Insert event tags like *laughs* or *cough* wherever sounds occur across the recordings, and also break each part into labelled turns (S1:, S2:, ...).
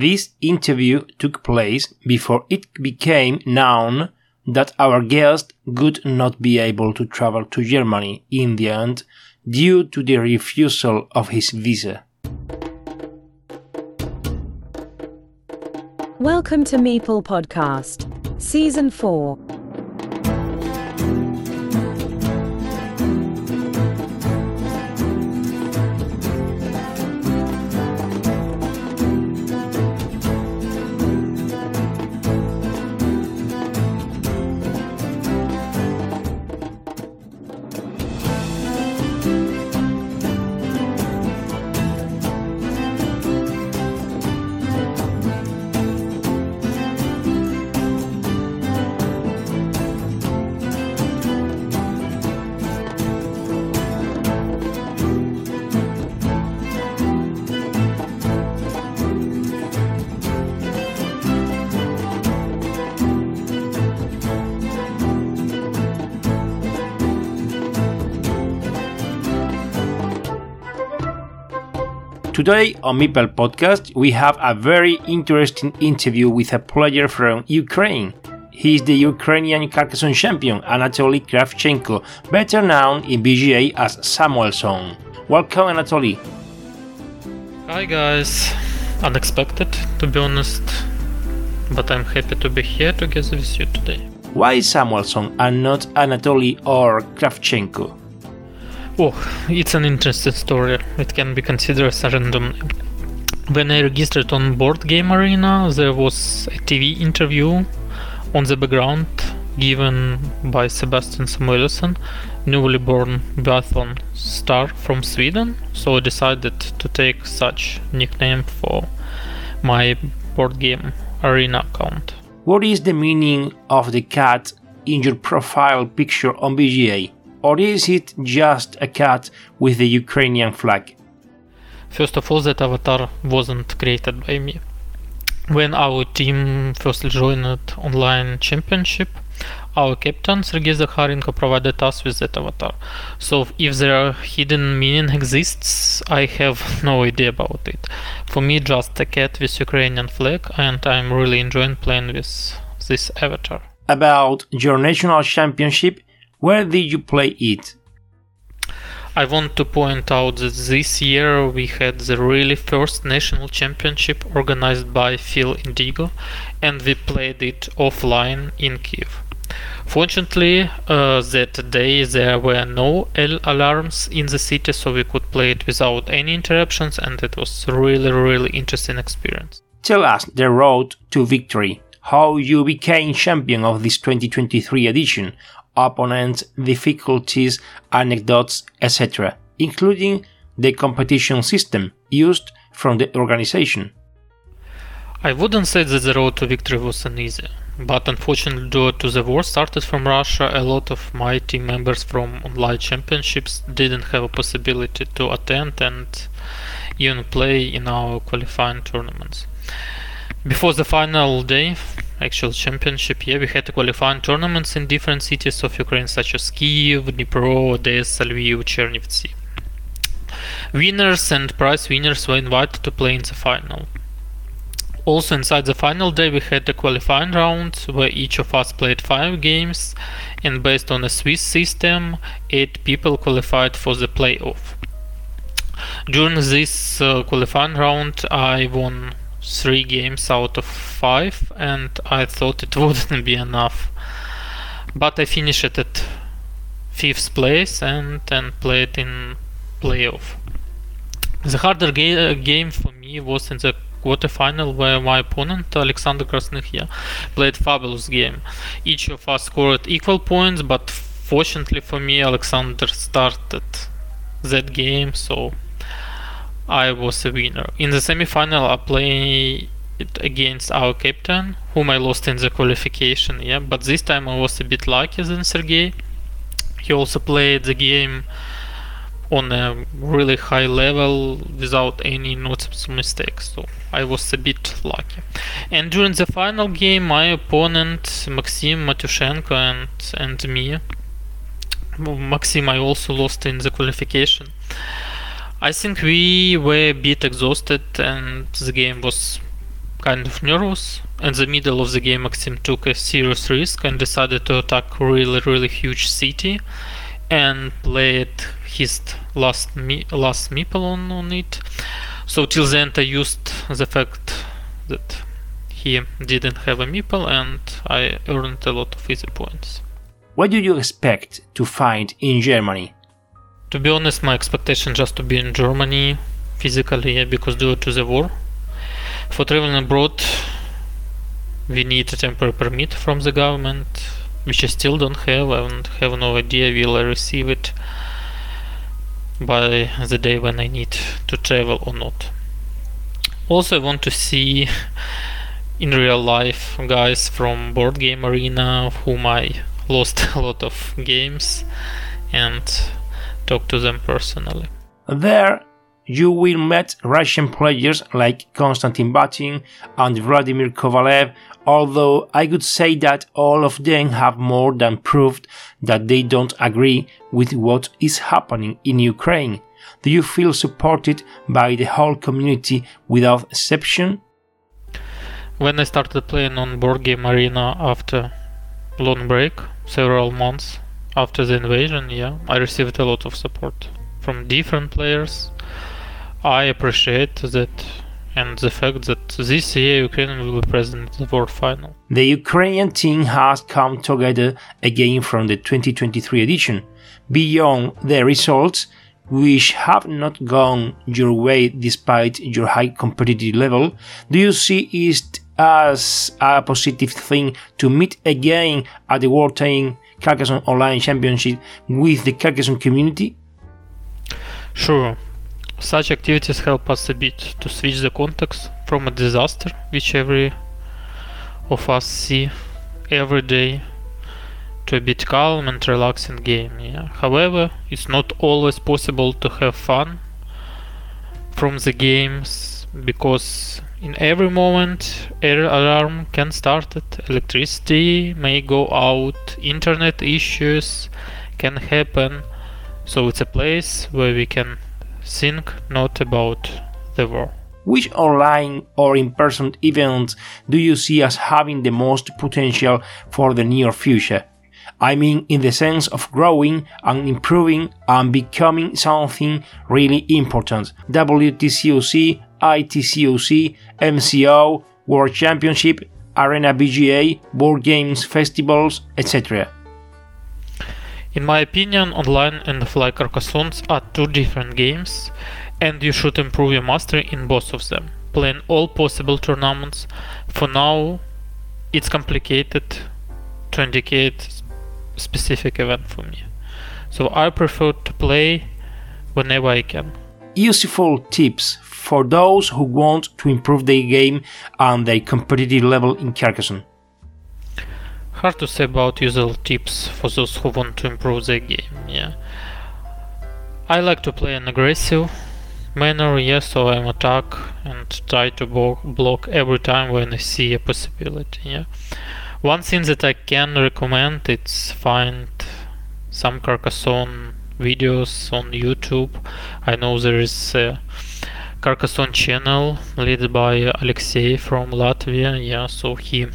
S1: This interview took place before it became known that our guest would not be able to travel to Germany in the end due to the refusal of his visa.
S2: Welcome to Meeple Podcast, Season 4.
S1: Today on Meeple Podcast, we have a very interesting interview with a player from Ukraine. He is the Ukrainian Carcassonne champion Anatoly Kravchenko, better known in BGA as Samuelsson. Welcome, Anatoly.
S3: Hi, guys. Unexpected, to be honest, but I'm happy to be here together with you today.
S1: Why Samuelsson and not Anatoly or Kravchenko?
S3: Oh, it's an interesting story. It can be considered as a random. When I registered on Board Game Arena, there was a TV interview on the background given by Sebastian Samuelsson, newly born biathlon star from Sweden. So I decided to take such nickname for my Board Game Arena account.
S1: What is the meaning of the cat in your profile picture on BGA? Or is it just a cat with the Ukrainian flag?
S3: First of all, that avatar wasn't created by me. When our team first joined online championship, our captain Sergei Zakharenko provided us with that avatar. So if there hidden meaning exists, I have no idea about it. For me, just a cat with Ukrainian flag, and I'm really enjoying playing with this avatar.
S1: About your national championship, where did you play it?
S3: I want to point out that this year we had the really first national championship organized by Phil Indigo and we played it offline in Kiev. Fortunately, uh, that day there were no L alarms in the city, so we could play it without any interruptions, and it was really, really interesting experience.
S1: Tell us the road to victory, how you became champion of this 2023 edition, opponents, difficulties, anecdotes, etc., including the competition system used from the organization.
S3: I wouldn't say that the road to victory was an easy, but unfortunately, due to the war started from Russia, a lot of my team members from online championships didn't have a possibility to attend and even play in our qualifying tournaments. Before the final day, actual championship, yeah, we had the qualifying tournaments in different cities of Ukraine, such as Kiev, Dnipro, Odessa, Lviv, Chernivtsi. Winners and prize winners were invited to play in the final. Also, inside the final day, we had a qualifying round where each of us played five games, and based on a Swiss system, eight people qualified for the playoff. During this uh, qualifying round, I won three games out of five, and I thought it *laughs* wouldn't be enough. But I finished at fifth place and then played in playoff. The harder ga- game for me was in the quarterfinal where my opponent Alexander Krasnykhya played fabulous game. Each of us scored equal points, but fortunately for me, Alexander started that game, so I was a winner. In the semi-final, I played against our captain, whom I lost in the qualification. Yeah, but this time I was a bit luckier than Sergey. He also played the game on a really high level without any noticeable mistakes. So I was a bit lucky. And during the final game, my opponent Maxim Matyushenko and and me. Maxim I also lost in the qualification. I think we were a bit exhausted and the game was kind of nervous. In the middle of the game, Maxim took a serious risk and decided to attack really, really huge city and played his last me- last meeple on, on it. So till the end, I used the fact that he didn't have a meeple and I earned a lot of easy points.
S1: What do you expect to find in Germany?
S3: To be honest, my expectation just to be in Germany physically, yeah, because due to the war. For traveling abroad, we need a temporary permit from the government, which I still don't have and have no idea will I receive it by the day when I need to travel or not. Also, I want to see in real life guys from Board Game Arena, whom I lost *laughs* a lot of games, and talk to them personally.
S1: There, you will meet Russian players like Konstantin Batin and Vladimir Kovalev, although I could say that all of them have more than proved that they don't agree with what is happening in Ukraine. Do you feel supported by the whole community without exception?
S3: When I started playing on Board Game Arena after long break, several months after the invasion, yeah, I received a lot of support from different players I appreciate that and the fact that this year Ukraine will be present in the World Final.
S1: The Ukrainian team has come together again from the 2023 edition. Beyond the results, which have not gone your way despite your high competitive level, do you see it as a positive thing to meet again at the World Team Carcassonne Online Championship with the Carcassonne community?
S3: Sure, such activities help us a bit to switch the context from a disaster, which every of us see every day, to a bit calm and relaxing game. Yeah. However, it's not always possible to have fun from the games because in every moment air alarm can start it, electricity may go out, internet issues can happen. So it's a place where we can think not about the war.
S1: Which online or in person events do you see as having the most potential for the near future? I mean, in the sense of growing and improving and becoming something really important. WTCOC, ITCOC, MCO, World Championship, Arena BGA, board games, festivals, etc.
S3: In my opinion, online and offline Carcassonne are two different games, and you should improve your mastery in both of them. Playing all possible tournaments. For now, it's complicated to indicate specific event for me. So I prefer to play whenever I can.
S1: Useful tips for those who want to improve their game and their competitive level in Carcassonne.
S3: Hard to say about usual tips for those who want to improve their game, yeah. I like to play an aggressive manner, yes, so I'm attack and try to block every time when I see a possibility, yeah. One thing that I can recommend is find some Carcassonne videos on YouTube. I know there is Carcassonne channel led by Alexei from Latvia, yeah, so he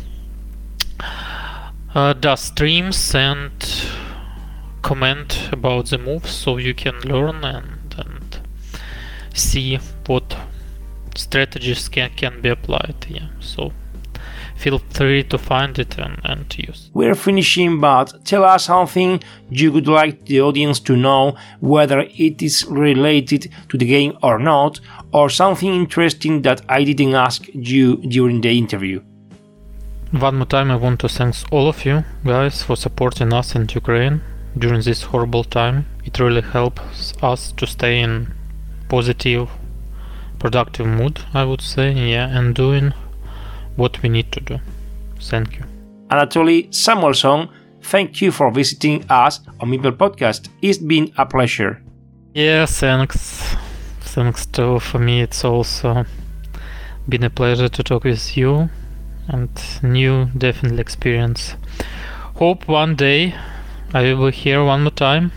S3: uh, does streams and comment about the moves so you can learn and, and see what strategies can, can be applied. Yeah so feel free to find it and, and use
S1: we're finishing but tell us something you would like the audience to know whether it is related to the game or not or something interesting that i didn't ask you during the interview
S3: one more time I want to thank all of you guys for supporting us in Ukraine during this horrible time. It really helps us to stay in positive, productive mood, I would say, yeah, and doing what we need to do. Thank you.
S1: Anatoly Samuelsson, thank you for visiting us on Meeple Podcast. It's been a pleasure.
S3: Yeah, thanks. Thanks to for me it's also been a pleasure to talk with you and new definitely experience. Hope one day I will be here one more time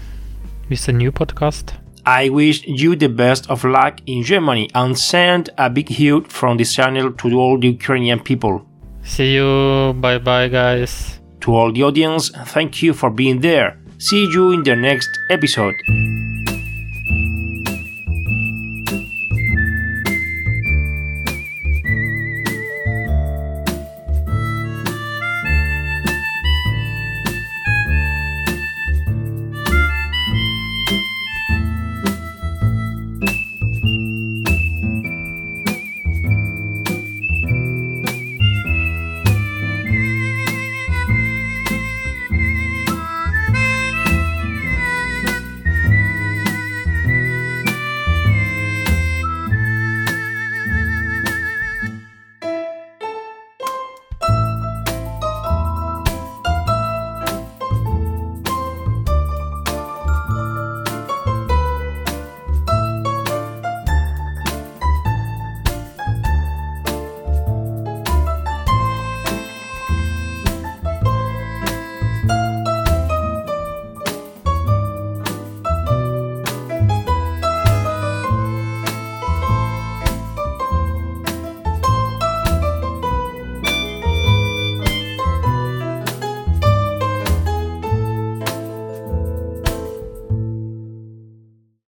S3: with a new podcast.
S1: I wish you the best of luck in Germany and send a big hug from this channel to all the Ukrainian people.
S3: See you. Bye bye, guys.
S1: To all the audience, thank you for being there. See you in the next episode.